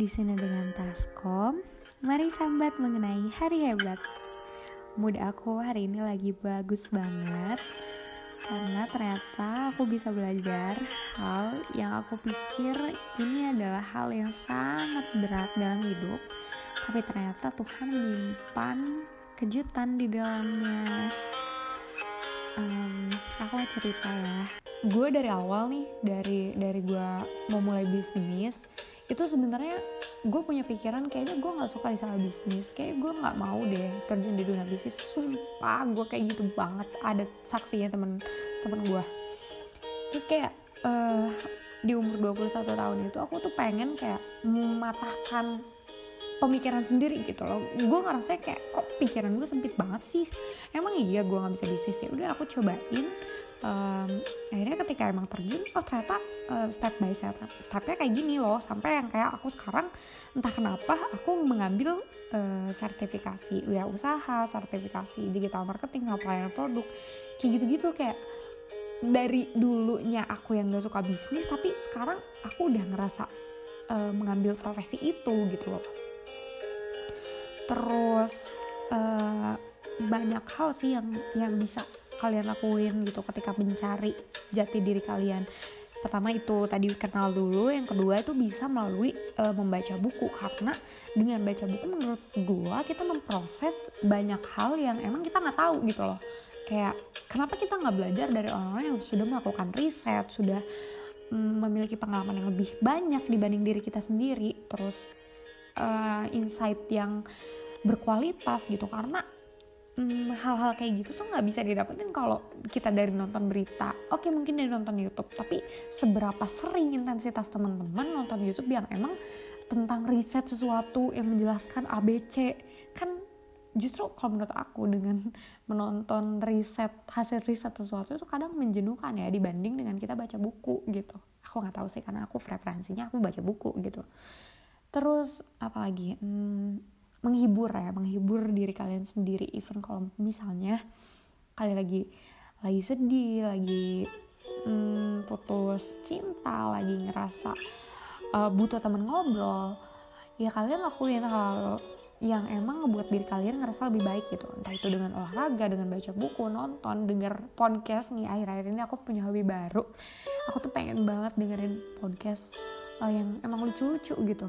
Di sini dengan Taskom, mari sambat mengenai hari hebat. Mood aku hari ini lagi bagus banget karena ternyata aku bisa belajar hal yang aku pikir ini adalah hal yang sangat berat dalam hidup tapi ternyata Tuhan menyimpan kejutan di dalamnya. Um, aku mau cerita ya. Gue dari awal nih dari dari gue mau mulai bisnis itu sebenarnya gue punya pikiran kayaknya gue nggak suka di sama bisnis. Kayak gue nggak mau deh terjun di dunia bisnis. Sumpah gue kayak gitu banget. Ada saksinya temen temen gue. Terus kayak uh, di umur 21 tahun itu aku tuh pengen kayak mematahkan pemikiran sendiri gitu loh. Gue ngerasa kayak kok pikiran gue sempit banget sih? Emang iya gue nggak bisa bisnis? Ya udah aku cobain um, akhirnya ketika emang terjun oh ternyata uh, step by step stepnya kayak gini loh. Sampai yang kayak aku sekarang entah kenapa aku mengambil uh, sertifikasi ya usaha sertifikasi digital marketing pelayanan produk kayak gitu-gitu. Kayak dari dulunya aku yang gak suka bisnis tapi sekarang aku udah ngerasa uh, mengambil profesi itu gitu loh. Terus uh, banyak hal sih yang yang bisa kalian lakuin gitu ketika mencari jati diri kalian. Pertama itu tadi kenal dulu yang kedua itu bisa melalui uh, membaca buku. Karena dengan baca buku menurut gue kita memproses banyak hal yang emang kita nggak tahu gitu loh. Kayak kenapa kita nggak belajar dari orang-orang yang sudah melakukan riset sudah mm, memiliki pengalaman yang lebih banyak dibanding diri kita sendiri. Terus uh, insight yang berkualitas gitu. Karena Hmm, hal-hal kayak gitu tuh nggak bisa didapetin kalau kita dari nonton berita. Oke mungkin dari nonton YouTube, tapi seberapa sering intensitas teman-teman nonton YouTube yang emang tentang riset sesuatu yang menjelaskan ABC kan justru kalau menurut aku dengan menonton riset hasil riset sesuatu itu kadang menjenuhkan ya dibanding dengan kita baca buku gitu. Aku nggak tahu sih karena aku preferensinya aku baca buku gitu. Terus apalagi? Hmm, menghibur ya menghibur diri kalian sendiri. Even kalau misalnya kalian lagi lagi sedih lagi hmm, putus cinta lagi ngerasa uh, butuh temen ngobrol ya kalian lakuin hal yang emang ngebuat diri kalian ngerasa lebih baik gitu. Entah itu dengan olahraga dengan baca buku nonton denger podcast. Nih akhir-akhir ini aku punya hobi baru. Aku tuh pengen banget dengerin podcast uh, yang emang lucu-lucu gitu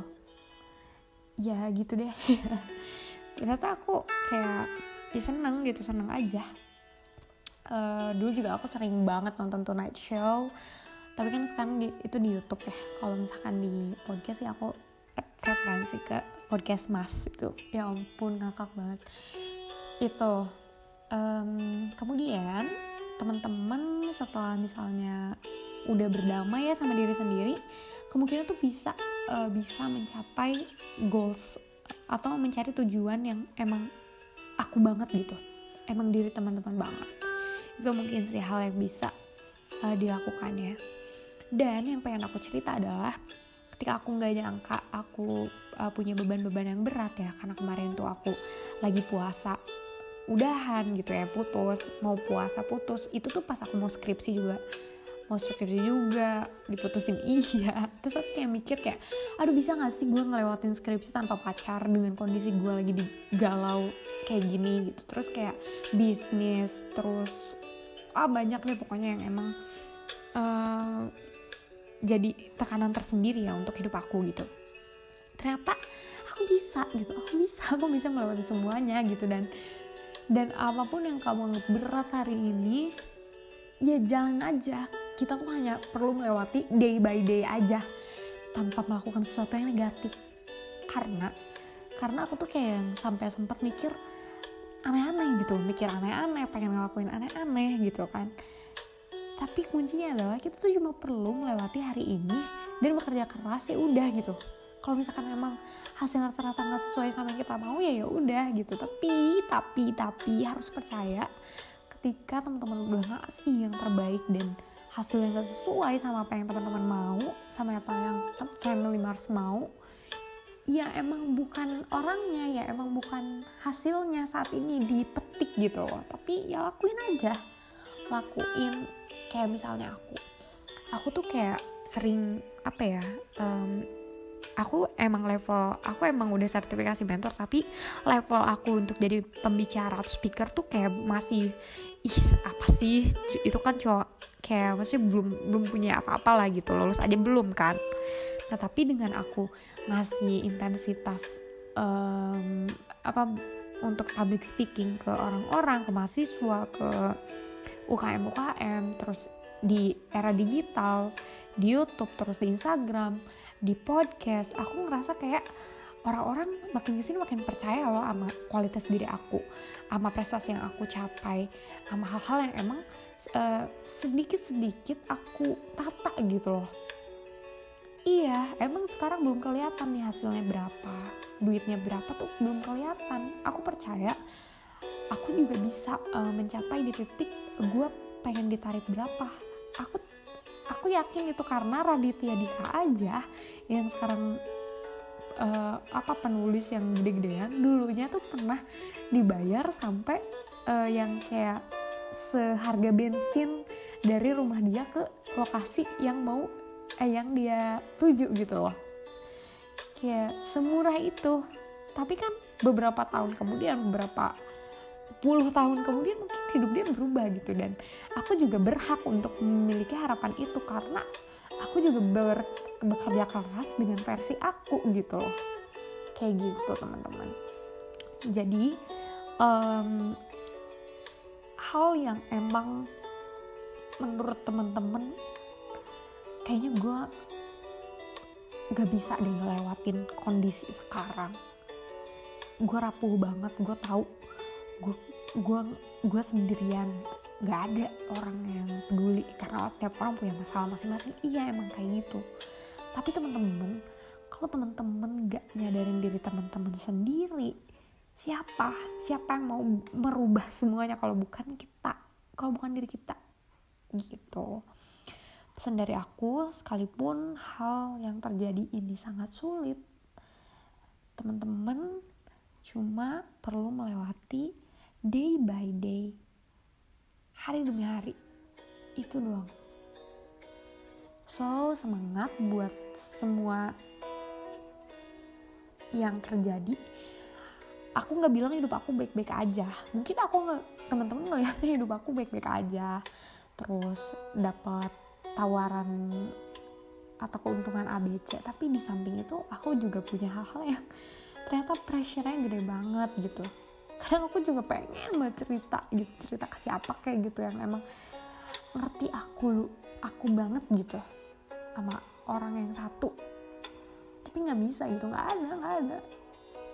ya gitu deh. Ternyata aku kayak ya seneng gitu seneng aja. Uh, dulu juga aku sering banget nonton Tonight Show. Tapi kan sekarang di, itu di YouTube ya. Kalau misalkan di podcast ya aku referensi ke podcast Mas itu. Ya ampun ngakak banget. Itu um, kemudian teman-teman setelah misalnya udah berdamai ya sama diri sendiri kemungkinan tuh bisa uh, bisa mencapai goals atau mencari tujuan yang emang aku banget gitu. Emang diri teman-teman banget. Itu mungkin sih hal yang bisa uh, dilakukan ya. Dan yang pengen aku cerita adalah ketika aku nggak nyangka aku uh, punya beban-beban yang berat ya karena kemarin tuh aku lagi puasa udahan gitu ya putus mau puasa putus itu tuh pas aku mau skripsi juga mau skripsi juga diputusin. Iya. Terus aku kayak mikir kayak aduh bisa gak sih gue ngelewatin skripsi tanpa pacar dengan kondisi gue lagi di galau kayak gini? Gitu. Terus kayak bisnis terus ah banyak deh pokoknya yang emang uh, jadi tekanan tersendiri ya untuk hidup aku gitu. Ternyata aku bisa gitu. Aku bisa aku bisa melewati semuanya gitu. Dan dan apa pun yang kamu anggap berat hari ini ya jalan aja kita tuh hanya perlu melewati day by day aja tanpa melakukan sesuatu yang negatif. Karena karena aku tuh kayak yang sampai sempat mikir aneh-aneh gitu mikir aneh-aneh pengen ngelakuin aneh-aneh gitu kan. Tapi kuncinya adalah kita tuh cuma perlu melewati hari ini dan bekerja keras ya udah gitu. Kalau misalkan emang hasil rata-rata nggak sesuai sama yang kita mau ya ya udah gitu. Tapi tapi tapi harus percaya ketika teman-teman udah ngasih yang terbaik dan hasil yang gak sesuai sama apa yang teman-teman mau sama apa yang family Mars mau ya emang bukan orangnya ya emang bukan hasilnya saat ini dipetik gitu loh. Tapi ya lakuin aja. Lakuin kayak misalnya aku. Aku tuh kayak sering apa ya um, aku emang level aku emang udah sertifikasi mentor tapi level aku untuk jadi pembicara atau speaker tuh kayak masih ih apa sih? Itu kan cowok kayak maksudnya belum belum punya apa-apa lah gitu lulus aja belum kan. Nah tapi dengan aku ngasih intensitas um, apa untuk public speaking ke orang-orang ke mahasiswa ke UKM UKM terus di era digital di YouTube terus di Instagram di podcast aku ngerasa kayak orang-orang makin ke sini makin percaya loh sama kualitas diri aku sama prestasi yang aku capai sama hal-hal yang emang uh, sedikit-sedikit aku tata gitu loh. Iya emang sekarang belum kelihatan nih hasilnya berapa duitnya berapa tuh belum kelihatan. Aku percaya aku juga bisa uh, mencapai di titik gue pengen ditarik berapa. Aku aku yakin itu karena Raditya Dika aja yang sekarang uh, apa penulis yang gede-gedean dulunya tuh pernah dibayar sampai uh, yang kayak seharga bensin dari rumah dia ke lokasi yang mau eh yang dia tuju gitu loh. Kayak semurah itu. Tapi kan beberapa tahun kemudian beberapa puluh tahun kemudian mungkin hidup dia berubah gitu. Dan aku juga berhak untuk memiliki harapan itu karena aku juga ber, bekerja keras dengan versi aku gitu loh. Kayak gitu teman-teman. Jadi um, hal yang emang menurut teman-teman kayaknya gue gak bisa deh ngelewatin kondisi sekarang. Gue rapuh banget gue tahu gue gue gue sendirian nggak ada orang yang peduli karena setiap orang punya masalah masing-masing. Iya emang kayak gitu. Tapi teman-teman kalau teman-teman nggak nyadarin diri teman-teman sendiri siapa? Siapa yang mau merubah semuanya kalau bukan kita? Kalau bukan diri kita. Gitu. Pesan dari aku sekalipun hal yang terjadi ini sangat sulit teman-teman cuma perlu melewati day by day hari demi hari. Itu doang. So semangat buat semua yang terjadi. Aku nggak bilang hidup aku baik-baik aja. Mungkin aku nggak teman-teman ngeliatnya hidup aku baik-baik aja. Terus dapat tawaran atau keuntungan ABC tapi di samping itu aku juga punya hal-hal yang ternyata pressure-nya gede banget gitu kadang aku juga pengen banget cerita gitu cerita ke siapa kayak gitu yang emang ngerti aku lu aku banget gitu sama orang yang satu. Tapi nggak bisa gitu nggak ada nggak ada.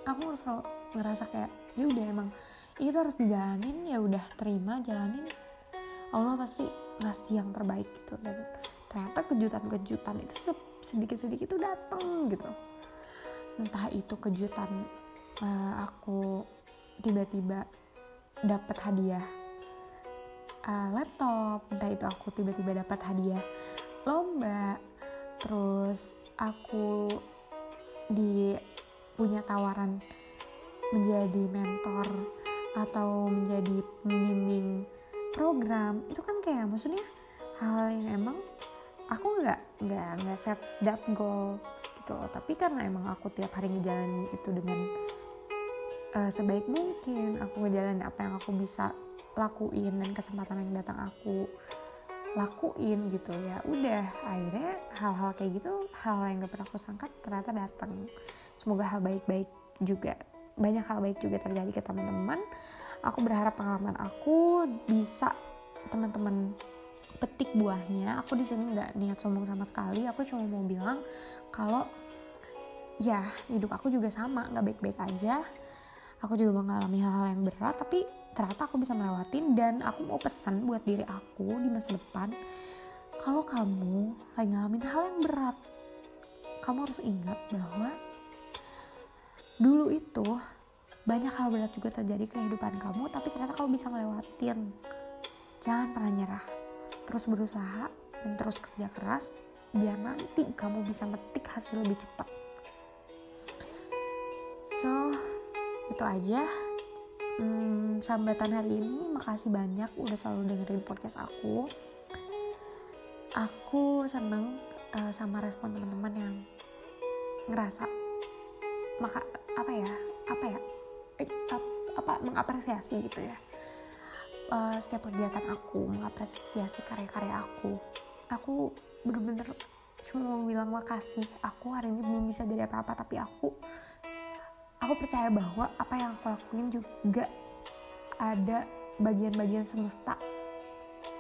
Aku selalu ngerasa kayak ya udah emang itu harus dijalanin ya udah terima jalanin. Allah pasti ngasih yang terbaik gitu. Dan ternyata kejutan-kejutan itu sedikit-sedikit itu datang gitu. Entah itu kejutan uh, aku tiba-tiba dapat hadiah uh, laptop. Entah itu aku tiba-tiba dapat hadiah lomba terus aku di punya tawaran menjadi mentor atau menjadi pembimbing program. Itu kan kayak maksudnya hal yang emang aku nggak nggak nggak set that goal gitu tapi karena emang aku tiap hari ngejalanin itu dengan uh, sebaik mungkin aku ngejalanin apa yang aku bisa lakuin dan kesempatan yang datang aku lakuin gitu. Ya udah akhirnya hal-hal kayak gitu hal yang gak pernah aku sangka ternyata datang. Semoga hal baik-baik juga banyak hal baik juga terjadi ke teman-teman. Aku berharap pengalaman aku bisa teman-teman petik buahnya. Aku di sini nggak niat sombong sama sekali aku cuma mau bilang kalau ya hidup aku juga sama nggak baik-baik aja aku juga mengalami hal-hal yang berat tapi ternyata aku bisa melewatin dan aku mau pesan buat diri aku di masa depan. Kalau kamu lagi ngalamin hal yang berat kamu harus ingat bahwa dulu itu banyak hal berat juga terjadi ke kehidupan kamu tapi ternyata kamu bisa ngelewatin. Jangan pernah nyerah. Terus berusaha dan terus kerja keras biar nanti kamu bisa metik hasil lebih cepat. So itu aja. Hmm, sambatan hari ini makasih banyak udah selalu dengerin podcast aku. Aku seneng uh, sama respon teman-teman yang ngerasa maka apa ya apa ya eh, ap- apa mengapresiasi gitu ya. Eh, setiap kegiatan aku mengapresiasi karya-karya aku. Aku bener-bener cuma mau bilang makasih. Aku hari ini belum bisa jadi apa-apa tapi aku aku percaya bahwa apa yang aku lakuin juga ada bagian-bagian semesta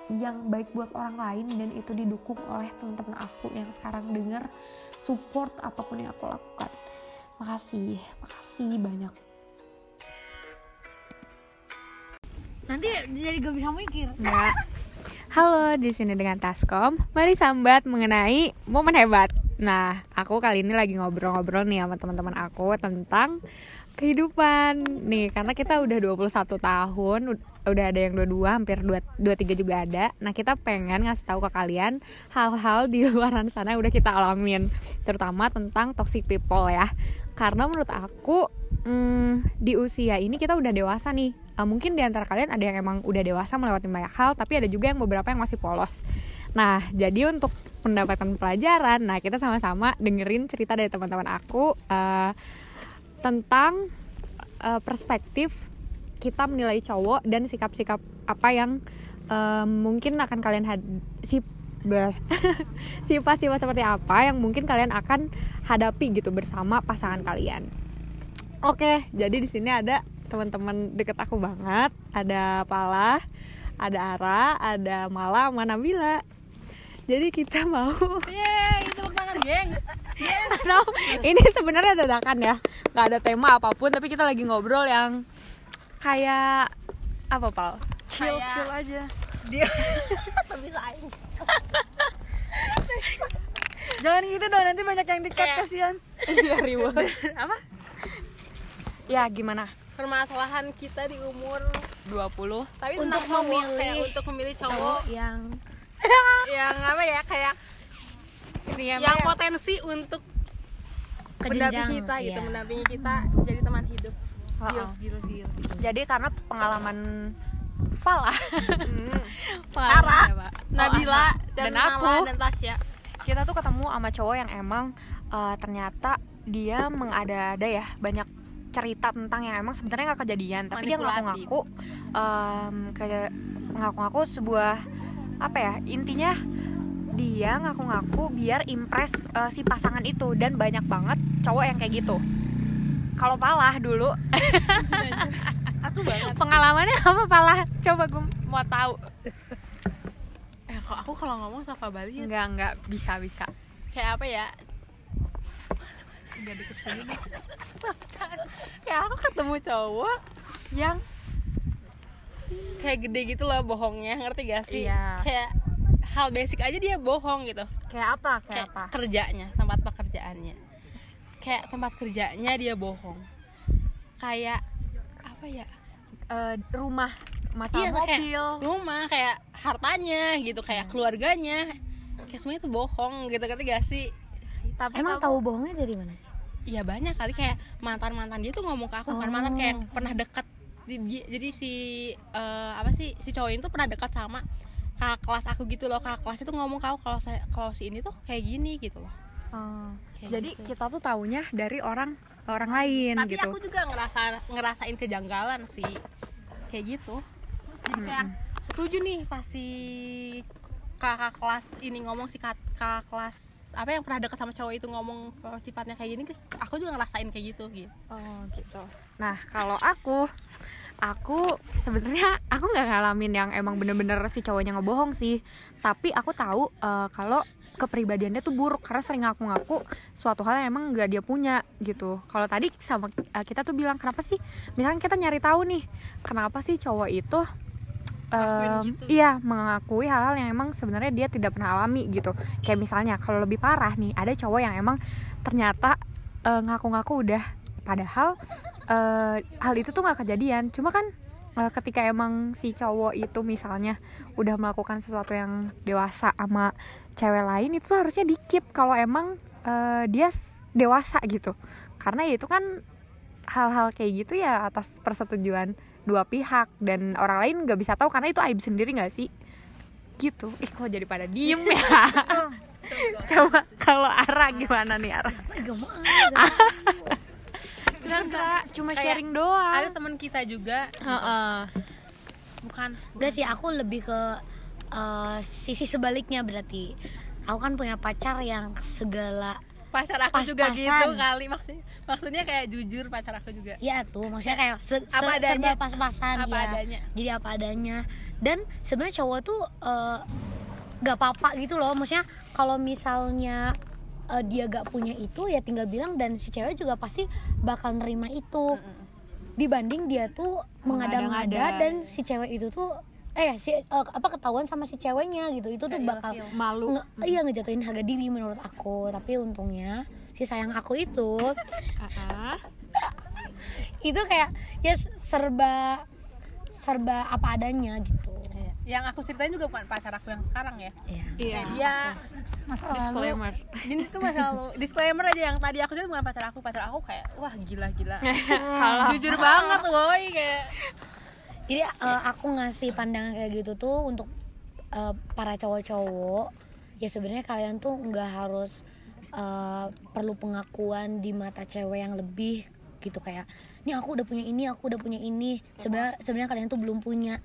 yang baik buat orang lain dan itu didukung oleh teman-teman aku yang sekarang dengar support apa pun yang aku lakukan makasih makasih banyak Nanti jadi gak bisa mikir. Nah, halo di sini dengan Taskom. Mari sambat mengenai momen hebat. Nah, aku kali ini lagi ngobrol-ngobrol nih sama teman-teman aku tentang kehidupan. Nih, karena kita udah 21 tahun, ud- udah ada yang 22, hampir 2 23 juga ada. Nah, kita pengen ngasih tahu ke kalian hal-hal di luaran sana yang udah kita alamin, terutama tentang toxic people ya. Karena menurut aku hmm, di usia ini kita udah dewasa nih. Eh, mungkin di antara kalian ada yang emang udah dewasa melewati banyak hal, tapi ada juga yang beberapa yang masih polos. Nah, jadi untuk mendapatkan pelajaran, nah kita sama-sama dengerin cerita dari teman-teman aku eh, tentang eh, perspektif kita menilai cowok dan sikap-sikap apa yang eh, mungkin akan kalian had si sifat-sifat seperti apa yang mungkin kalian akan hadapi gitu bersama pasangan kalian. Oke, jadi di sini ada teman-teman deket aku banget. Ada Pala, ada Ara, ada Mala, sama Nabila. Jadi kita mau Yeay, tepuk tangan, gengs. tahu ini sebenarnya dadakan ya, nggak ada tema apa pun, tapi kita lagi ngobrol yang kayak apa Pal? Chill, chill aja Dia tapi aing. jangan gitu dong nanti banyak yang dikat Kayak- kasihan Iya ribut. Apa? Ya gimana? Permasalahan kita di umur 20 tapi Untuk memilih- kayak untuk memilih cowok yang yang apa ya kayak Ini ya, yang Maya. potensi untuk mendampingi kita gitu, ya. mendampingi kita jadi teman hidup. Oh, Gils, oh. gils, gils. Jadi karena pengalaman Pala Hmm. Pengalaman Ara, ya. Oh, Nabila Ara. dan, dan aku Nala dan Tasya. kita tuh ketemu sama cowok yang emang eh, ternyata dia mengada-ada ya banyak cerita tentang yang emang sebenarnya nggak kejadian tapi dia ngaku-ngaku em, ke ngaku-ngaku sebuah apa ya intinya dia ngaku-ngaku biar impress eh, si pasangan itu. Dan banyak banget cowok yang kayak gitu. Kalau palah dulu. Aku banget. pengalamannya apa palah? Coba gue mau tahu. Eh, kok aku kalau ngomong suka Bali ya, enggak enggak. Bisa bisa. Kayak apa ya? udah deket sini. Kayak aku ketemu cowok yang kayak gede gitu loh bohongnya, ngerti gak sih? Iya. Kayak hal basic aja dia bohong gitu. kayak apa kayak kayak apa kerjanya tempat pekerjaannya kayak tempat kerjanya dia bohong kayak apa ya Eh, rumah masalah Iya, kayak mobil rumah kayak hartanya gitu Hmm. kayak keluarganya kayak semuanya tuh bohong gitu ngerti gak sih tapi emang tahu bohongnya dari mana sih Iya banyak kali kayak mantan mantan dia tuh ngomong ke aku kan mantan kayak Oh. pernah dekat Di- di- jadi si eh, apa sih si cowok ini tuh pernah dekat sama kakak kelas aku gitu loh. Kakak kelas itu ngomong ke aku kalau saya kalau si ini tuh kayak gini gitu loh. Oh, Kayak jadi gitu. kita tuh taunya dari orang orang lain tapi gitu. aku juga ngerasa ngerasain kejanggalan sih. Kayak gitu. Jadi kayak setuju nih pas si kakak kelas ini ngomong si kak- kakak kelas apa yang pernah dekat sama cowok itu ngomong kalau sifatnya kayak gini aku juga ngerasain kayak gitu gitu. Oh gitu. Nah kalau aku aku sebenarnya aku nggak ngalamin yang emang bener-bener si cowoknya ngebohong sih. Tapi aku tahu eh, kalau kepribadiannya tuh buruk karena sering ngaku-ngaku suatu hal yang emang nggak dia punya gitu. Kalau tadi sama eh, kita tuh bilang kenapa sih? Misalnya kita nyari tahu nih kenapa sih cowok itu em, gitu. iya mengakui hal-hal yang emang sebenarnya dia tidak pernah alami gitu. Kayak misalnya kalau lebih parah nih ada cowok yang emang ternyata eh, ngaku-ngaku udah. Padahal eh, hal itu tuh nggak kejadian. Cuma kan eh, ketika emang si cowok itu misalnya udah melakukan sesuatu yang dewasa sama cewek lain itu harusnya dikip kalau emang eh, dia dewasa gitu. Karena ya itu kan hal-hal kayak gitu ya atas persetujuan dua pihak dan orang lain nggak bisa tahu karena itu aib sendiri nggak sih? Gitu. Ih kok jadi pada diem ya? Coba. Kalau Ara gimana nih Ara Ah, gak enggak cuma Kayak sharing doang ada teman kita juga Heeh. bukan Gak sih, aku lebih ke eh, sisi sebaliknya berarti Aku kan punya pacar yang segala pacar aku juga gitu kali maksudnya maksudnya kayak jujur pacar aku juga Ya tuh, maksudnya kayak se Apa se- adanya. serba pas-pasan Apa ya. adanya. Jadi apa adanya. Dan sebenarnya cowok tuh eh, gak apa-apa gitu loh. Maksudnya kalau misalnya eh, dia gak punya itu ya tinggal bilang dan si cewek juga pasti bakal nerima itu. Dibanding dia tuh mengada-ngada dan si cewek itu tuh eh si eh, apa ketahuan sama si ceweknya gitu. Itu tuh bakal malu nge- iya ngejatuhin harga diri menurut aku. Tapi untungnya si sayang aku itu itu kayak ya serba serba apa adanya gitu yang aku ceritain juga bukan pacar aku yang sekarang ya. Ya iya. Kayak dia disclaimer. Ini tuh masa lalu. Disclaimer aja yang tadi aku ceritain bukan pacar aku. Pacar aku kayak wah gila gila. Jujur banget woi kayak. Jadi eh, aku ngasih pandangan kayak gitu tuh untuk eh, para cowok-cowok. Ya sebenarnya kalian tuh nggak harus eh, perlu pengakuan di mata cewek yang lebih gitu kayak ini aku udah punya ini aku udah punya ini. Sebenarnya sebenarnya kalian tuh belum punya.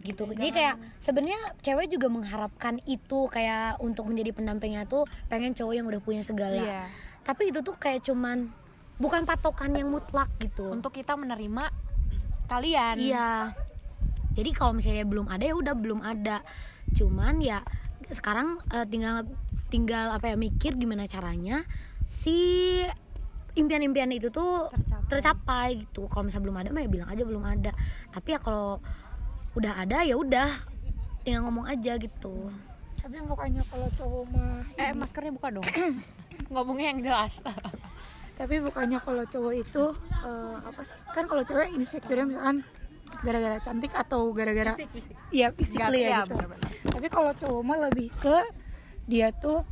Gitu. jadi kayak sebenarnya cewek juga mengharapkan itu kayak untuk menjadi pendampingnya tuh pengen cowok yang udah punya segala. Iya. tapi itu tuh kayak cuman bukan patokan yang mutlak gitu. Untuk kita menerima kalian. Iya. Jadi kalau misalnya belum ada ya udah belum ada. Cuman ya sekarang eh, tinggal tinggal apa ya mikir gimana caranya si impian-impian itu tuh Tercapai. tercapai gitu kalau misalnya belum ada mah ya bilang aja belum ada tapi ya kalau udah ada ya udah tinggal ngomong aja gitu Tapi bukannya kalau cowok mah eh maskernya buka dong ngomongnya yang jelas Tapi bukannya kalau cowok itu eh, apa sih? Kan kalau cewek insecure misalkan gara-gara cantik atau gara-gara fisik fisik Iya physically Iya, ya gitu. benar-benar. Tapi kalau cowok mah lebih ke dia tuh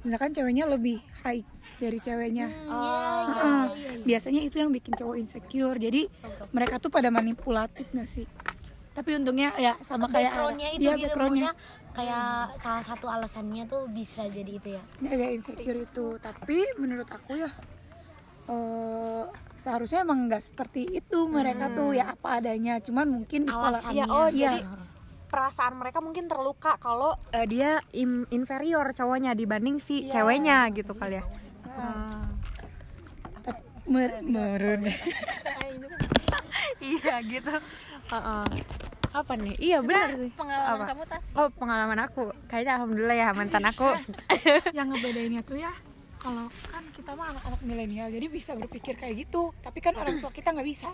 misalkan ceweknya lebih high dari ceweknya. Heeh. Biasanya itu yang bikin cowok insecure. Jadi mereka tuh pada manipulatif gak sih? Tapi untungnya ya sama kayak backgroundnya itu Iya, gitu backgroundnya. kayak salah satu alasannya tuh bisa jadi itu ya Jaga insecure itu. Tapi menurut aku ya eh seharusnya emang nggak seperti itu mereka tuh ya apa adanya. Cuman mungkin di alasannya Iya, oh, Iya. jadi perasaan mereka mungkin terluka kalau eh, dia im- inferior cowoknya dibanding si ceweknya gitu kali ya. Mer- merun. iya gitu. Apa nih? Iya benar sih. pengalaman Apa? kamu tas Oh pengalaman aku, kayaknya alhamdulillah ya mantan aku. yang ngebedainnya tuh ya kalau kan kita mah anak-anak milenial jadi bisa berpikir kayak gitu tapi kan orang tua kita nggak bisa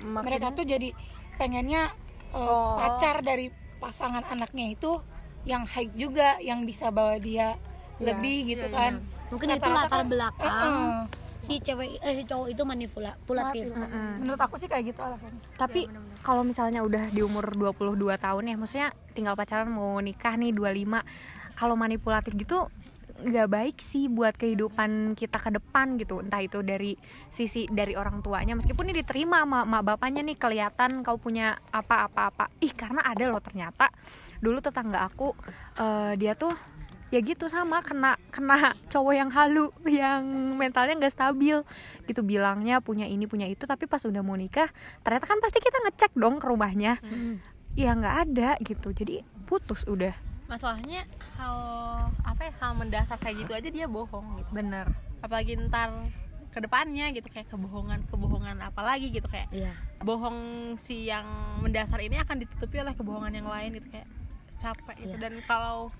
mereka tuh jadi pengennya uh, pacar dari pasangan anaknya itu yang high juga yang bisa bawa dia lebih gitu kan mungkin itu latar kan- belakang si cewek eh, si cowok itu manipulatif. Menurut aku sih kayak gitu alasannya Tapi kalau misalnya udah di umur 22 tahun ya, maksudnya tinggal pacaran mau nikah nih 25. Kalau manipulatif gitu nggak baik sih buat kehidupan kita ke depan gitu. Entah itu dari sisi dari orang tuanya meskipun ini diterima sama mak bapaknya nih kelihatan kau punya apa-apa apa ih karena ada loh ternyata. Dulu tetangga aku eh, dia tuh ya gitu sama kena kena cowok yang halu yang mentalnya nggak stabil. Gitu bilangnya punya ini punya itu tapi pas udah mau nikah ternyata kan pasti kita ngecek dong ke rumahnya. Ya nggak ada gitu. Jadi putus udah. Masalahnya hal apa ya hal mendasar kayak gitu aja dia bohong gitu. Bener. Apalagi ntar ke depannya gitu. Kayak kebohongan kebohongan apa lagi gitu. Kayak iya. bohong si yang mendasar ini akan ditutupi oleh kebohongan yang lain gitu. Kayak capek gitu. Iya. dan kalau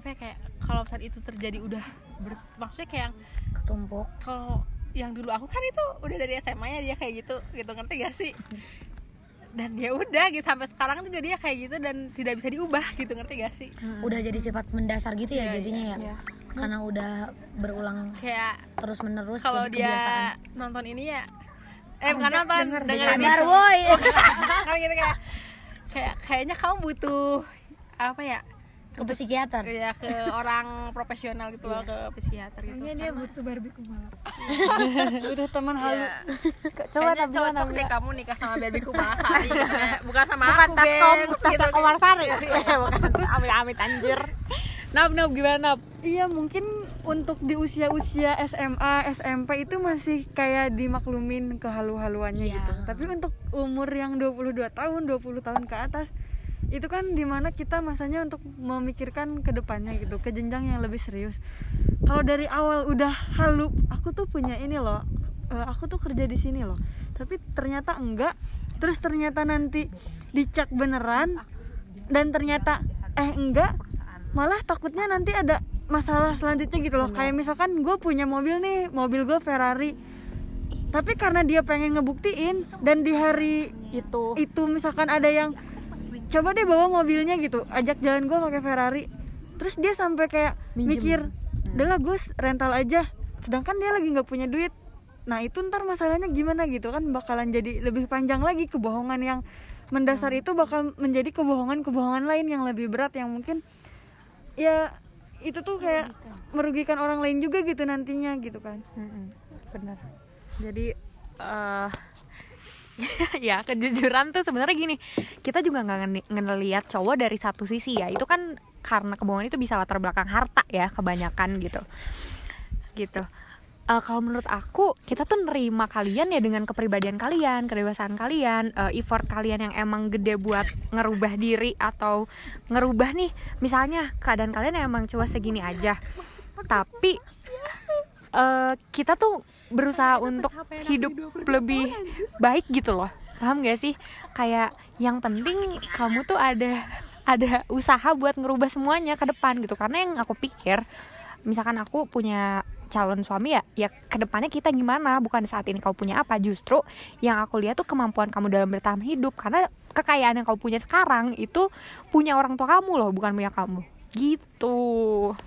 apa ya kayak kalau saat itu terjadi udah ber, maksudnya kayak yang ketumpuk. kalau yang dulu aku kan itu udah dari SMA nya dia kayak gitu gitu ngerti gak sih? Dan ya udah gitu sampai sekarang juga dia kayak gitu dan tidak bisa diubah gitu ngerti gak sih? Udah jadi sifat mendasar gitu ya Iya, jadinya ya? iya. karena udah berulang kayak terus menerus kalau dia kebiasaan. nonton ini ya eh bukan nonton denger sadar woi. Kan gitu kayak kayak kayaknya kamu butuh apa ya ke psikiater ya ke orang profesional gitu loh ke psikiater gitu kayaknya dia butuh Barbie kumaha udah teman halu Ya. coba Kayaknya tapi cocok deh kamu nikah sama Barbie gitu. Kayak, bukan sama bukan aku tas kom gengs, tas gitu. komarsari bukan amit amit anjir Nap, nap gimana nap? Iya mungkin untuk di usia-usia SMA, SMP itu masih kayak dimaklumin kehalu-haluannya Iya. gitu. Tapi untuk umur yang 22 tahun, 20 tahun ke atas itu kan di mana kita masanya untuk memikirkan ke depannya gitu, ke jenjang yang lebih serius. Kalau dari awal udah halu, aku tuh punya ini loh, eh, aku tuh kerja di sini loh. Tapi ternyata enggak, terus ternyata nanti dicek beneran dan ternyata eh enggak malah takutnya nanti ada masalah selanjutnya gitu loh kayak misalkan gue punya mobil nih mobil gue Ferrari tapi karena dia pengen ngebuktiin dan di hari itu itu misalkan ada yang coba deh bawa mobilnya gitu ajak jalan gue pakai Ferrari. Terus dia sampai kayak mikir udahlah Gus rental aja. Sedangkan dia lagi nggak punya duit. Nah itu ntar masalahnya gimana gitu kan bakalan jadi lebih panjang lagi kebohongan yang mendasar itu bakal menjadi kebohongan-kebohongan lain yang lebih berat yang mungkin ya itu tuh kayak merugikan. orang lain juga gitu nantinya gitu kan. Benar. Jadi eh ya kejujuran tuh sebenarnya gini kita juga nggak ngeliat cowok dari satu sisi ya itu kan karena kebohongan itu bisa latar belakang harta ya kebanyakan gitu. Gitu. Eh, kalau menurut aku kita tuh nerima kalian ya dengan kepribadian kalian kedewasaan kalian eh, effort kalian yang emang gede buat ngerubah diri atau ngerubah nih misalnya keadaan kalian emang cuma segini aja. Tapi eh, kita tuh berusaha untuk hidup lebih baik gitu loh. Paham gak sih? Kayak yang penting kamu tuh ada ada usaha buat ngerubah semuanya ke depan gitu. Karena yang aku pikir misalkan aku punya calon suami ya ya ke depannya kita gimana? Bukan saat ini kau punya apa justru yang aku lihat tuh kemampuan kamu dalam bertahan hidup. Karena kekayaan yang kau punya sekarang itu punya orang tua kamu loh bukan punya kamu. Gitu.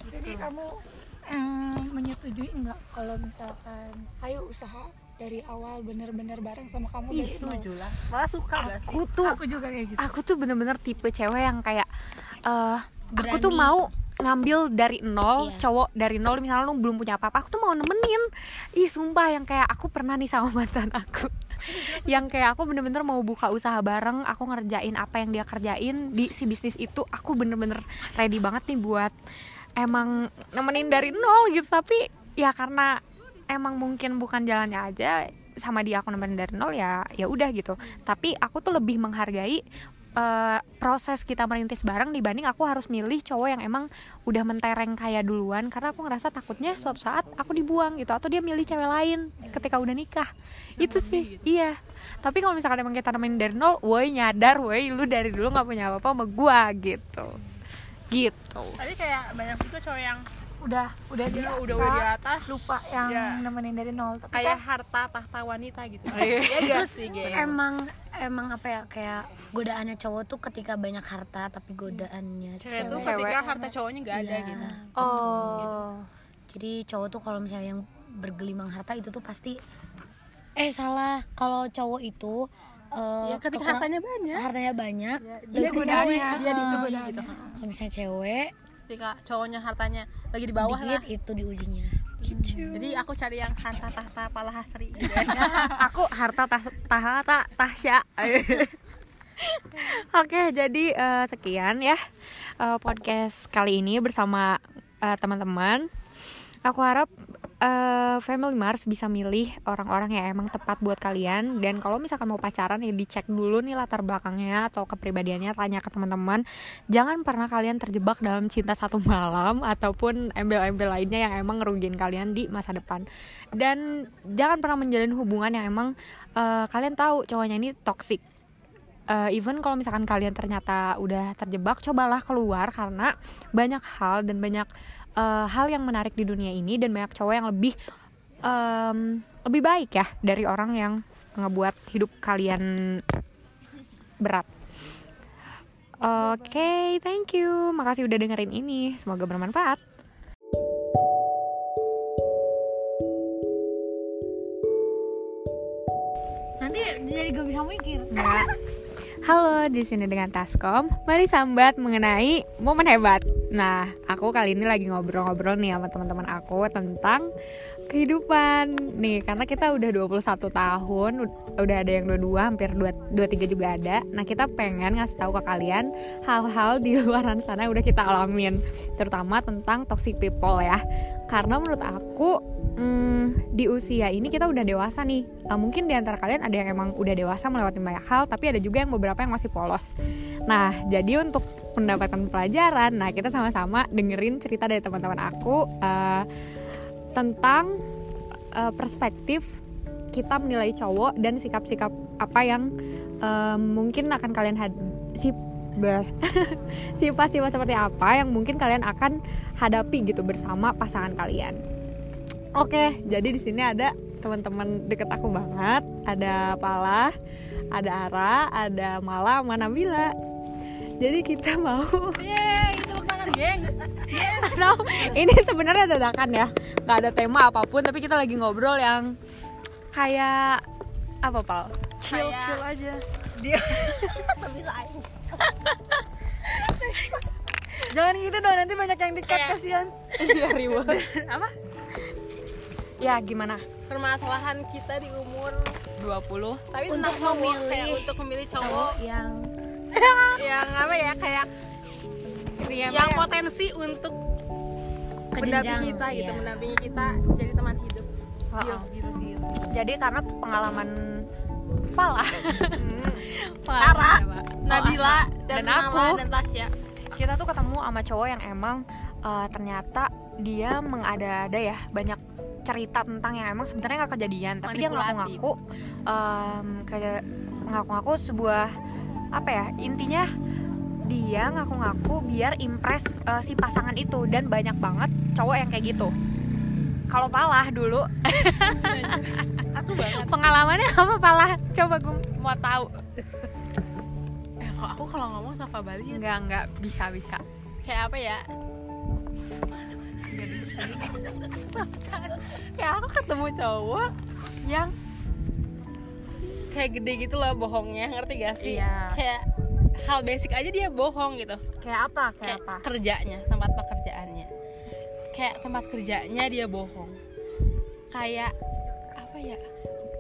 Jadi kamu eh, menyetujui nggak kalau misalkan ayo usaha dari awal bener-bener bareng sama kamu dari nol? setuju lah malah suka aku tuh Aku juga kayak gitu. aku tuh bener-bener tipe cewek yang kayak eh aku tuh mau ngambil dari nol Iya. cowok dari nol misalnya lu belum punya apa-apa aku tuh mau nemenin ih sumpah yang kayak aku pernah nih sama mantan aku yang kayak aku bener-bener mau buka usaha bareng aku ngerjain apa yang dia kerjain di si bisnis itu aku bener-bener ready banget nih buat emang nemenin dari nol gitu tapi ya karena emang mungkin bukan jalannya aja sama dia aku nemenin dari nol ya ya udah gitu. Tapi aku tuh lebih menghargai eh, proses kita merintis bareng dibanding aku harus milih cowok yang emang udah mentereng kayak duluan karena aku ngerasa takutnya suatu saat aku dibuang gitu atau dia milih cewek lain ketika udah nikah. Itu sih iya. Tapi kalau misalkan emang kita nemenin dari nol woi nyadar woi lu dari dulu nggak punya apa-apa sama gua gitu gitu tapi kayak banyak juga cowok yang Udah udah di Iya, udah- udah di atas. lupa yang Iya. nemenin dari nol. Tapi kayak kan harta tahta wanita gitu Iya. ya gak sih geng emang emang apa ya kayak godaannya cowok tuh ketika banyak harta tapi godaannya cewek tuh cewek, ketika harta cowoknya gak ada Iya. gitu oh jadi cowok tuh kalau misalnya yang bergelimang harta itu tuh pasti eh salah kalau cowok itu eh, ya ketika kekurang- hartanya banyak. hartanya banyak dia lebih godaannya, kencang. dia diuji gitu kalau misalnya cewek ketika cowoknya hartanya lagi di bawah lah. dikit itu diujinya gitu. Jadi aku cari yang harta tahta pala hasri. Gitu. aku harta tahta tasya. Oke, jadi eh, sekian ya eh, podcast kali ini bersama eh, teman-teman. Aku harap eh, Family Mars bisa milih orang-orang yang emang tepat buat kalian dan kalau misalkan mau pacaran ya dicek dulu nih latar belakangnya atau kepribadiannya tanya ke teman-teman. Jangan pernah kalian terjebak dalam cinta satu malam ataupun embel-embel lainnya yang emang ngerugiin kalian di masa depan. Dan jangan pernah menjalin hubungan yang emang eh, kalian tahu cowoknya ini toxic Eh, even kalau misalkan kalian ternyata udah terjebak cobalah keluar karena banyak hal dan banyak eh, hal yang menarik di dunia ini dan banyak cowok yang lebih em, lebih baik ya dari orang yang ngebuat hidup kalian berat. Oke, thank you. Makasih udah dengerin ini. Semoga bermanfaat. nanti jadi gak bisa mikir Nggak. Halo, di sini dengan Taskom. Mari sambat mengenai momen hebat. Nah, aku kali ini lagi ngobrol-ngobrol nih sama teman-teman aku tentang kehidupan. Nih, karena kita udah 21 tahun, udah ada yang 22, hampir 2, 23 juga ada. Nah, kita pengen ngasih tahu ke kalian hal-hal di luaran sana yang udah kita alamin, terutama tentang toxic people ya. Karena menurut aku hmm, di usia ini kita udah dewasa nih. Uh, mungkin di antara kalian ada yang emang udah dewasa melewati banyak hal, tapi ada juga yang beberapa yang masih polos. Nah, jadi untuk mendapatkan pelajaran, nah kita sama-sama dengerin cerita dari teman-teman aku uh, tentang uh, perspektif kita menilai cowok dan sikap-sikap apa yang uh, mungkin akan kalian had si sifat-sifat seperti apa yang mungkin kalian akan hadapi gitu bersama pasangan kalian. Oke, jadi di sini ada teman-teman deket aku banget, ada Pala, ada Ara, ada Mala, sama Nabila. Jadi kita mau Yeay, tangan atau ini sebenarnya dadakan ya, nggak ada tema apa pun, tapi kita lagi ngobrol yang kayak apa pal? chill Kayak- chill aja Dia bisa. Jangan gitu dong nanti banyak yang dikat Kayak- kasihan Iya ribut. Apa? Ya gimana? Permasalahan kita di umur 20 tapi Untuk memilih kayak untuk memilih cowok cowok yang yang apa ya kayak Iya, yang potensi untuk mendampingi kita gitu ya. mendampingi kita jadi teman hidup Ha-ha. Gils, gils, gils. Jadi karena pengalaman Pala, Ara, Pengalaman Mbak. Oh, Nabila dan, dan aku dan Tasya. Kita tuh ketemu sama cowok yang emang uh, ternyata dia mengada-ada ya banyak cerita tentang yang emang sebenarnya nggak kejadian tapi dia ngaku-ngaku um, kayak ngaku-ngaku sebuah apa ya intinya dia ngaku-ngaku biar impress uh, si pasangan itu. Dan banyak banget cowok yang kayak gitu. Kalau palah dulu aku banget. Pengalamannya apa palah coba gue mau tahu. Eh, kok aku kalau ngomong sama Bali nggak nggak bisa bisa. Kayak apa ya? Kayak aku ketemu cowok yang kayak gede gitu loh bohongnya. Ngerti gak sih? Iya. kayak hal basic aja dia bohong gitu. Kayak apa kayak kerjanya tempat pekerjaannya. Kayak tempat kerjanya dia bohong. Kayak apa ya?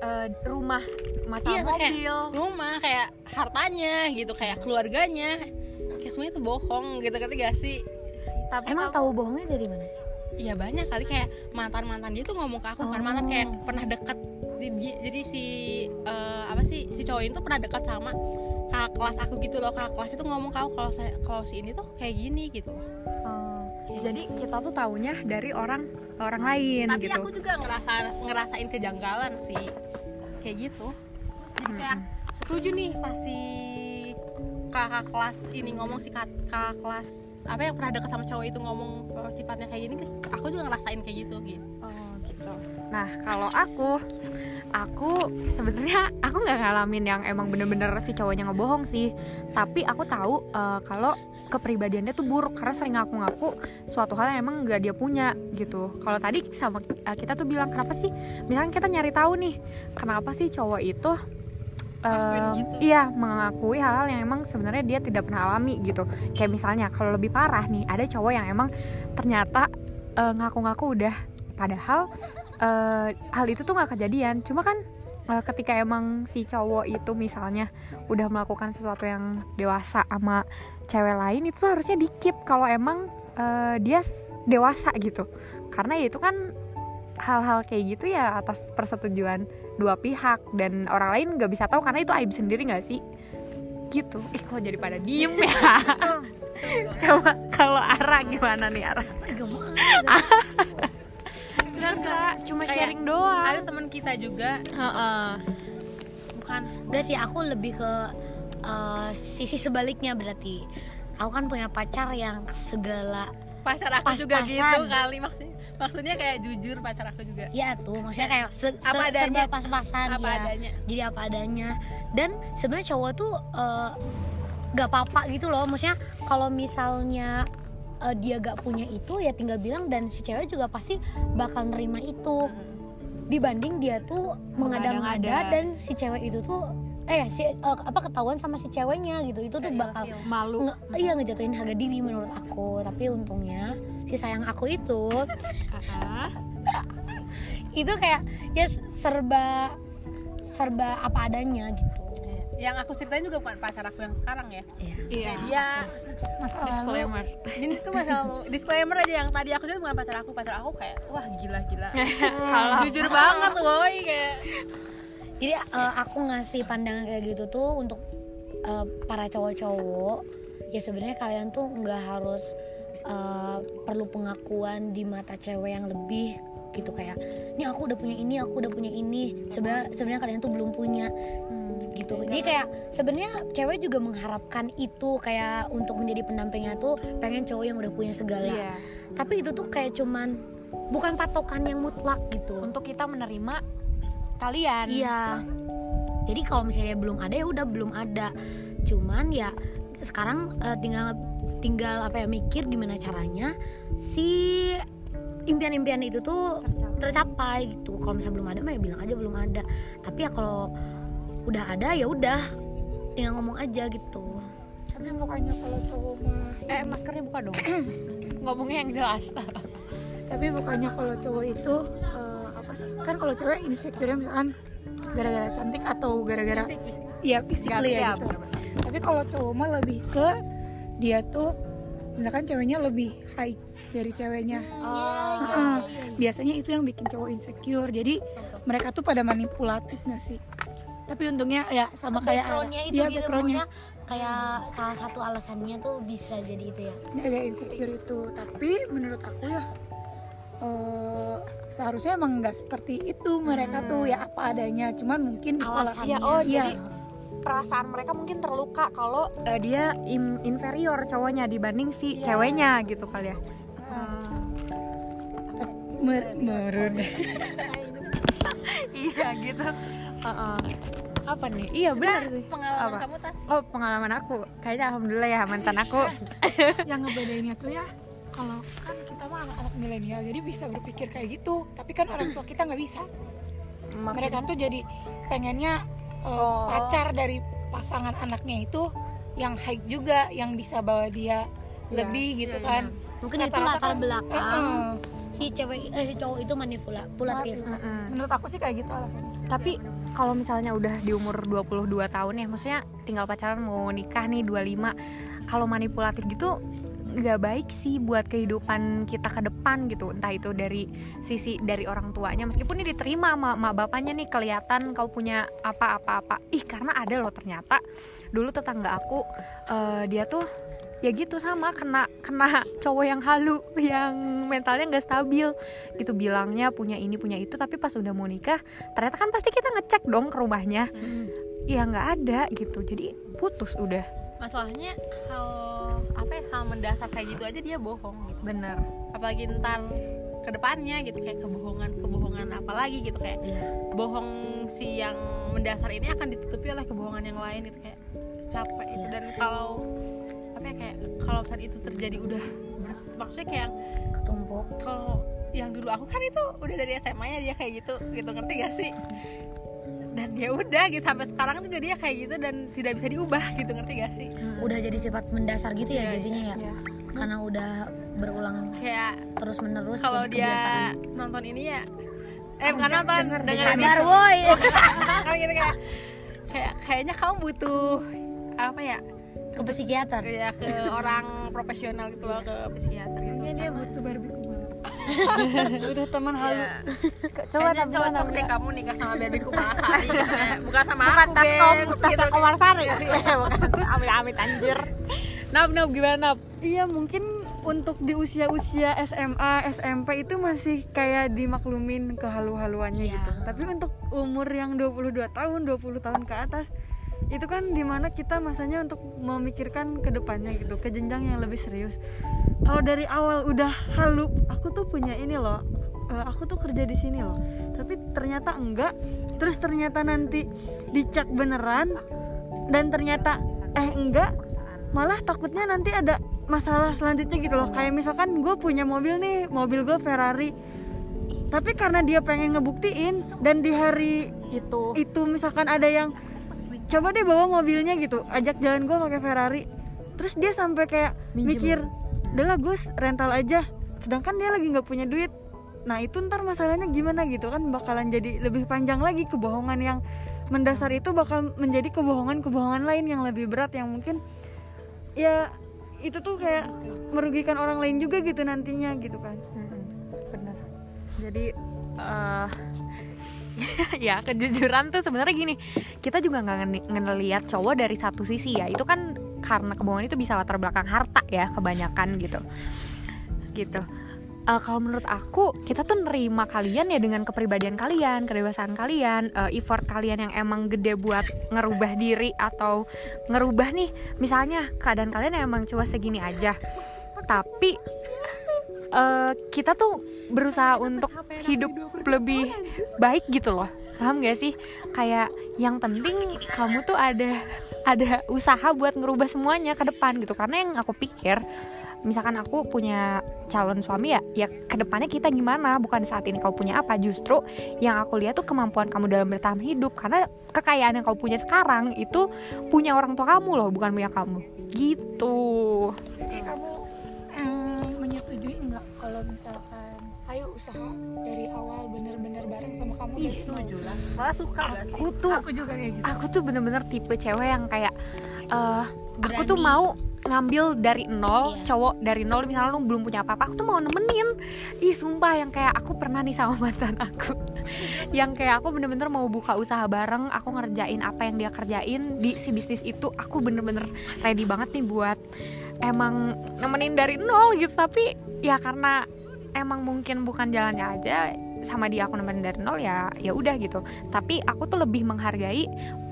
Eh, rumah masalah Iya, tuh kayak mobil. rumah kayak hartanya gitu kayak keluarganya. Kayak semuanya itu bohong gitu. Ngerti gak sih? Tapi emang tahu bohongnya dari mana sih? Iya banyak kali. Kayak mantan mantan dia tuh ngomong ke aku kan. Mantan kayak pernah deket Di- di- jadi si eh, apa sih si cowok ini tuh pernah dekat sama kakak kelas aku gitu loh. Kakak kelas itu ngomong ke aku kalau saya kalau si ini tuh kayak gini gitu loh. Oh, jadi kita tuh taunya dari orang orang lain tapi gitu. aku juga ngerasa ngerasain kejanggalan sih. Kayak gitu. Jadi kayak setuju nih pas si kakak kelas ini ngomong si kak- kakak kelas apa yang pernah deket sama cowok itu ngomong oh, sifatnya kayak gini aku juga ngerasain kayak gitu gitu oh gitu. Nah kalau aku aku sebenarnya aku nggak ngalamin yang emang bener-bener si cowoknya ngebohong sih. Tapi aku tahu eh, kalau kepribadiannya tuh buruk karena sering ngaku-ngaku suatu hal yang emang nggak dia punya gitu. Kalau tadi sama eh, kita tuh bilang kenapa sih? Misalnya kita nyari tahu nih kenapa sih cowok itu em, gitu. iya mengakui hal-hal yang emang sebenarnya dia tidak pernah alami gitu. Kayak misalnya kalau lebih parah nih ada cowok yang emang ternyata eh, ngaku-ngaku udah. Padahal eh, hal itu tuh nggak kejadian. Cuma kan ketika emang si cowok itu misalnya udah melakukan sesuatu yang dewasa sama cewek lain itu harusnya dikip kalau emang eh, dia dewasa gitu. Karena ya itu kan hal-hal kayak gitu ya atas persetujuan dua pihak dan orang lain nggak bisa tahu karena itu aib sendiri nggak sih? Gitu. Ih kok jadi pada diem ya? Coba kalau Ara gimana nih Ara? Enggak, cuma sharing doang. ada teman kita juga. Heeh. bukan. Enggak sih, aku lebih ke eh, sisi sebaliknya berarti. Aku kan punya pacar yang segala pacar aku juga Pas-pasan. gitu kali maksudnya maksudnya kayak jujur pacar aku juga ya tuh, maksudnya kayak se- se- Apa adanya. pas-pasan apa ya. adanya Jadi apa adanya. Dan sebenarnya cowok tuh eh, gak apa-apa gitu loh. Maksudnya kalau misalnya eh, dia gak punya itu ya tinggal bilang dan si cewek juga pasti bakal nerima itu. Dibanding dia tuh Mengada-ngada. dan si cewek itu tuh eh si eh, apa ketahuan sama si ceweknya gitu. Itu tuh Kayak bakal ilfil. malu. nge- iya ngejatuhin harga diri menurut aku. Tapi untungnya si sayang aku itu itu kayak ya serba serba apa adanya gitu. Yang aku ceritain juga bukan pacar aku yang sekarang ya. Iya. iya. Kayak dia disclaimer. ini tuh masa lalu disclaimer aja yang tadi aku ceritain bukan pacar aku. Pacar aku kayak wah gila gila. Jujur banget woi kayak jadi eh, aku ngasih pandangan kayak gitu tuh untuk eh, para cowok-cowok. Ya sebenarnya kalian tuh nggak harus eh, perlu pengakuan di mata cewek yang lebih gitu kayak ini aku udah punya ini aku udah punya ini. Sebenarnya sebenarnya kalian tuh belum punya gitu. jadi kayak sebenarnya cewek juga mengharapkan itu kayak untuk menjadi pendampingnya tuh pengen cowok yang udah punya segala. Iya. tapi itu tuh kayak cuman bukan patokan yang mutlak gitu. Untuk kita menerima kalian Iya. Jadi kalau misalnya belum ada ya udah belum ada. Cuman ya sekarang eh, tinggal tinggal apa ya mikir gimana caranya si impian-impian itu tuh tercapai gitu. Kalau misalnya belum ada mah ya bilang aja belum ada. Tapi ya kalau udah ada ya udah tinggal ngomong aja gitu. tapi bukannya kalau cowok mah eh maskernya buka dong ngomongnya yang jelas tapi bukannya kalau cowok itu apa sih kan kalau cewek insecure misalkan gara-gara cantik atau gara-gara iya physically ya gitu. tapi kalau cowok mah lebih ke dia tuh misalkan ceweknya lebih high dari ceweknya. Heeh. biasanya itu yang bikin cowok insecure. Jadi mereka tuh pada manipulatif gak sih? Tapi untungnya ya sama kayak Backgroundnya itu iya gitu backgroundnya. kayak salah satu alasannya tuh bisa jadi itu ya. agak insecure itu. Tapi menurut aku ya eh, seharusnya emang nggak seperti itu mereka tuh ya apa adanya. Cuman mungkin Alasannya. Iya, oh, iya. jadi perasaan mereka mungkin terluka kalau eh, dia im- inferior cowoknya dibanding si Iya. ceweknya gitu kali ya. Mer- merun. Iya gitu. Heeh. apa nih? Iya benar sih. pengalaman Apa? kamu tas. Oh pengalaman aku. Kayaknya alhamdulillah ya mantan aku. Yang ngebedainnya tuh ya kalau kan kita mah anak-anak milenial jadi bisa berpikir kayak gitu. Tapi kan orang tua kita nggak bisa. Mereka tuh jadi pengennya uh, Oh. pacar dari pasangan anaknya itu yang high juga yang bisa bawa dia lebih gitu kan. Mungkin itu Rata-rata latar kan- belakang Heeh. si cewek eh, si cowok itu manipulatif. Menurut aku sih kayak gitu alasannya. Tapi kalau misalnya udah di umur 22 tahun ya maksudnya tinggal pacaran mau nikah nih 25 kalau manipulatif gitu nggak baik sih buat kehidupan kita ke depan gitu. Entah itu dari sisi dari orang tuanya. Meskipun ini diterima sama, sama bapaknya nih kelihatan kau punya apa-apa-apa. Ih karena ada loh ternyata. Dulu tetangga aku eh, dia tuh ya gitu sama kena kena cowok yang halu yang mentalnya nggak stabil gitu. Bilangnya punya ini punya itu tapi pas udah mau nikah ternyata kan pasti kita ngecek dong ke rumahnya. Hmm. ya nggak ada gitu. Jadi putus udah masalahnya hal apa ya hal mendasar kayak gitu aja dia bohong gitu. Bener. Apalagi ntar ke depannya gitu kayak kebohongan kebohongan apalagi gitu kayak Iya. bohong si yang mendasar ini akan ditutupi oleh kebohongan yang lain gitu kayak capek itu dan kalau apa ya kayak kalau saat itu terjadi udah ber- maksudnya kayak Ketumpuk. kalau yang dulu aku kan itu udah dari SMA ya dia kayak gitu. Gitu ngerti gak sih dan ya udah gitu sampai sekarang juga dia kayak gitu dan tidak bisa diubah gitu ngerti gak sih Udah jadi sifat mendasar gitu ya Iya, jadinya ya. iya. Karena udah berulang kayak terus menerus kalau dia kebiasaan. nonton ini ya eh bukan nonton dengerin sadar woi. kan gitu kayak kayak kayaknya kamu butuh apa ya Ke psikiater. ya ke orang profesional gitu loh ke psikiater gitu kayaknya dia butuh Barbie udah teman halu ya. coba Kayaknya teman cocok deh kamu nikah sama Barbie Kumalasari gitu bukan sama bukan aku taskom gengs, tas gitu. komarsari bukan amit amit anjir Nap, nap gimana nap? Iya mungkin untuk di usia-usia SMA, SMP itu masih kayak dimaklumin kehalu-haluannya Iya. gitu. Tapi untuk umur yang 22 tahun, 20 tahun ke atas itu kan di mana kita masanya untuk memikirkan ke depannya gitu, ke jenjang yang lebih serius. Kalau dari awal udah halu, aku tuh punya ini loh, eh, aku tuh kerja di sini loh. Tapi ternyata enggak, terus ternyata nanti dicek beneran dan ternyata eh enggak. Malah takutnya nanti ada masalah selanjutnya gitu loh. Kayak misalkan gue punya mobil nih mobil gue Ferrari. Tapi karena dia pengen ngebuktiin dan di hari itu. itu misalkan ada yang coba deh bawa mobilnya gitu ajak jalan gue pakai Ferrari. Terus dia sampai kayak Minjem. mikir udahlah gue rental aja. Sedangkan dia lagi nggak punya duit. Nah itu ntar masalahnya gimana gitu kan bakalan jadi lebih panjang lagi kebohongan yang mendasar itu bakal menjadi kebohongan-kebohongan lain yang lebih berat yang mungkin ya itu tuh kayak merugikan orang lain juga gitu nantinya gitu kan. Bener jadi eh ya kejujuran tuh sebenarnya gini kita juga nggak ngeliat cowok dari satu sisi ya itu kan karena kebohongan itu bisa latar belakang harta ya kebanyakan gitu. Gitu. Eh, kalau menurut aku kita tuh nerima kalian ya dengan kepribadian kalian kedewasaan kalian eh, effort kalian yang emang gede buat ngerubah diri atau ngerubah nih misalnya keadaan kalian emang cuma segini aja. Tapi eh, kita tuh berusaha untuk hidup lebih baik gitu loh. Paham gak sih? Kayak yang penting kamu tuh ada ada usaha buat ngerubah semuanya ke depan gitu. Karena yang aku pikir misalkan aku punya calon suami ya ya ke depannya kita gimana? Bukan saat ini kau punya apa justru yang aku lihat tuh kemampuan kamu dalam bertahan hidup. Karena kekayaan yang kau punya sekarang itu punya orang tua kamu loh bukan punya kamu. Gitu. Jadi kamu eh, menyetujui kalau misalkan ayo usaha dari awal bener-bener bareng sama kamu. Nol malah suka gak sih aku tuh aku juga kayak gitu. aku tuh bener-bener tipe cewek yang kayak eh aku tuh mau ngambil dari nol Iya. cowok dari nol misalnya lu belum punya apa-apa aku tuh mau nemenin. Ih sumpah yang kayak aku pernah nih sama mantan aku. Yang kayak aku bener-bener mau buka usaha bareng aku ngerjain apa yang dia kerjain di si bisnis itu aku bener-bener ready banget nih buat emang nemenin dari nol gitu tapi ya karena emang mungkin bukan jalannya aja sama dia aku nemenin dari nol ya ya udah gitu. Tapi aku tuh lebih menghargai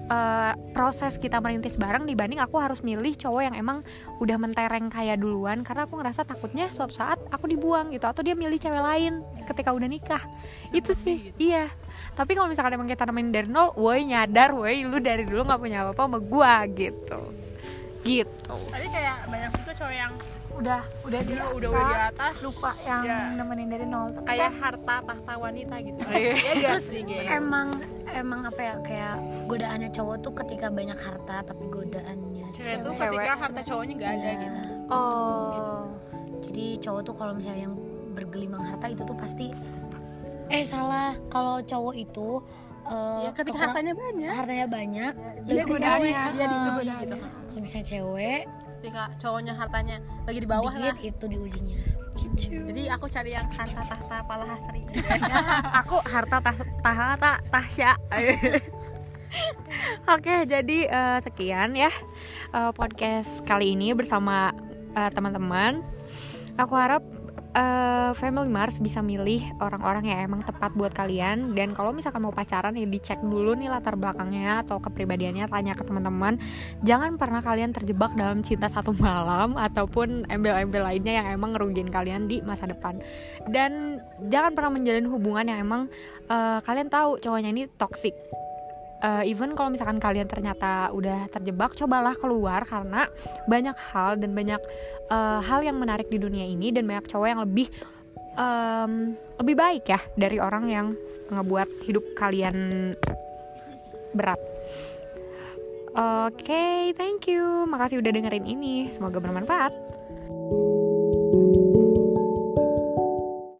eh, proses kita merintis bareng dibanding aku harus milih cowok yang emang udah mentereng kayak duluan karena aku ngerasa takutnya suatu saat aku dibuang gitu atau dia milih cewek lain ketika udah nikah. Itu sih iya. Tapi kalau misalkan emang kita nemenin dari nol woi nyadar woi lu dari dulu nggak punya apa-apa sama gua gitu gitu tapi kayak banyak juga cowok yang udah udah di Udah- udah- udah di atas. lupa yang Ya. nemenin dari nol tapi kayak kan harta tahta wanita gitu Iya. Iya gak sih emang emang apa ya kayak godaannya cowok tuh ketika banyak harta tapi godaannya cewek cewek, tuh Cewek. ketika harta cowoknya gak ada Ya. gitu oh jadi cowok tuh kalau misalnya yang bergelimang harta itu tuh pasti eh salah. Kalau cowok itu eh, ya ketika kekurangan- hartanya banyak. hartanya banyak. Dia lebih ke godaannya dia gitu. kalau misalnya cewek ketika cowoknya hartanya lagi di bawah lah. itu diujinya jadi aku cari yang harta tahta pala hasri. Aku harta tahta tasya. Oke jadi eh, sekian ya eh, podcast kali ini bersama eh, teman-teman. Aku harap eh, Family Mars bisa milih orang-orang yang emang tepat buat kalian. Dan kalau misalkan mau pacaran ya dicek dulu nih latar belakangnya atau kepribadiannya. Tanya ke teman-teman. Jangan pernah kalian terjebak dalam cinta satu malam ataupun embel-embel lainnya yang emang ngerugiin kalian di masa depan. Dan jangan pernah menjalin hubungan yang emang eh, kalian tahu cowoknya ini toxic Eh, even kalau misalkan kalian ternyata udah terjebak cobalah keluar karena banyak hal dan banyak eh, hal yang menarik di dunia ini dan banyak cowok yang lebih em, lebih baik ya dari orang yang ngebuat hidup kalian berat. Oke, thank you. Makasih udah dengerin ini. Semoga bermanfaat.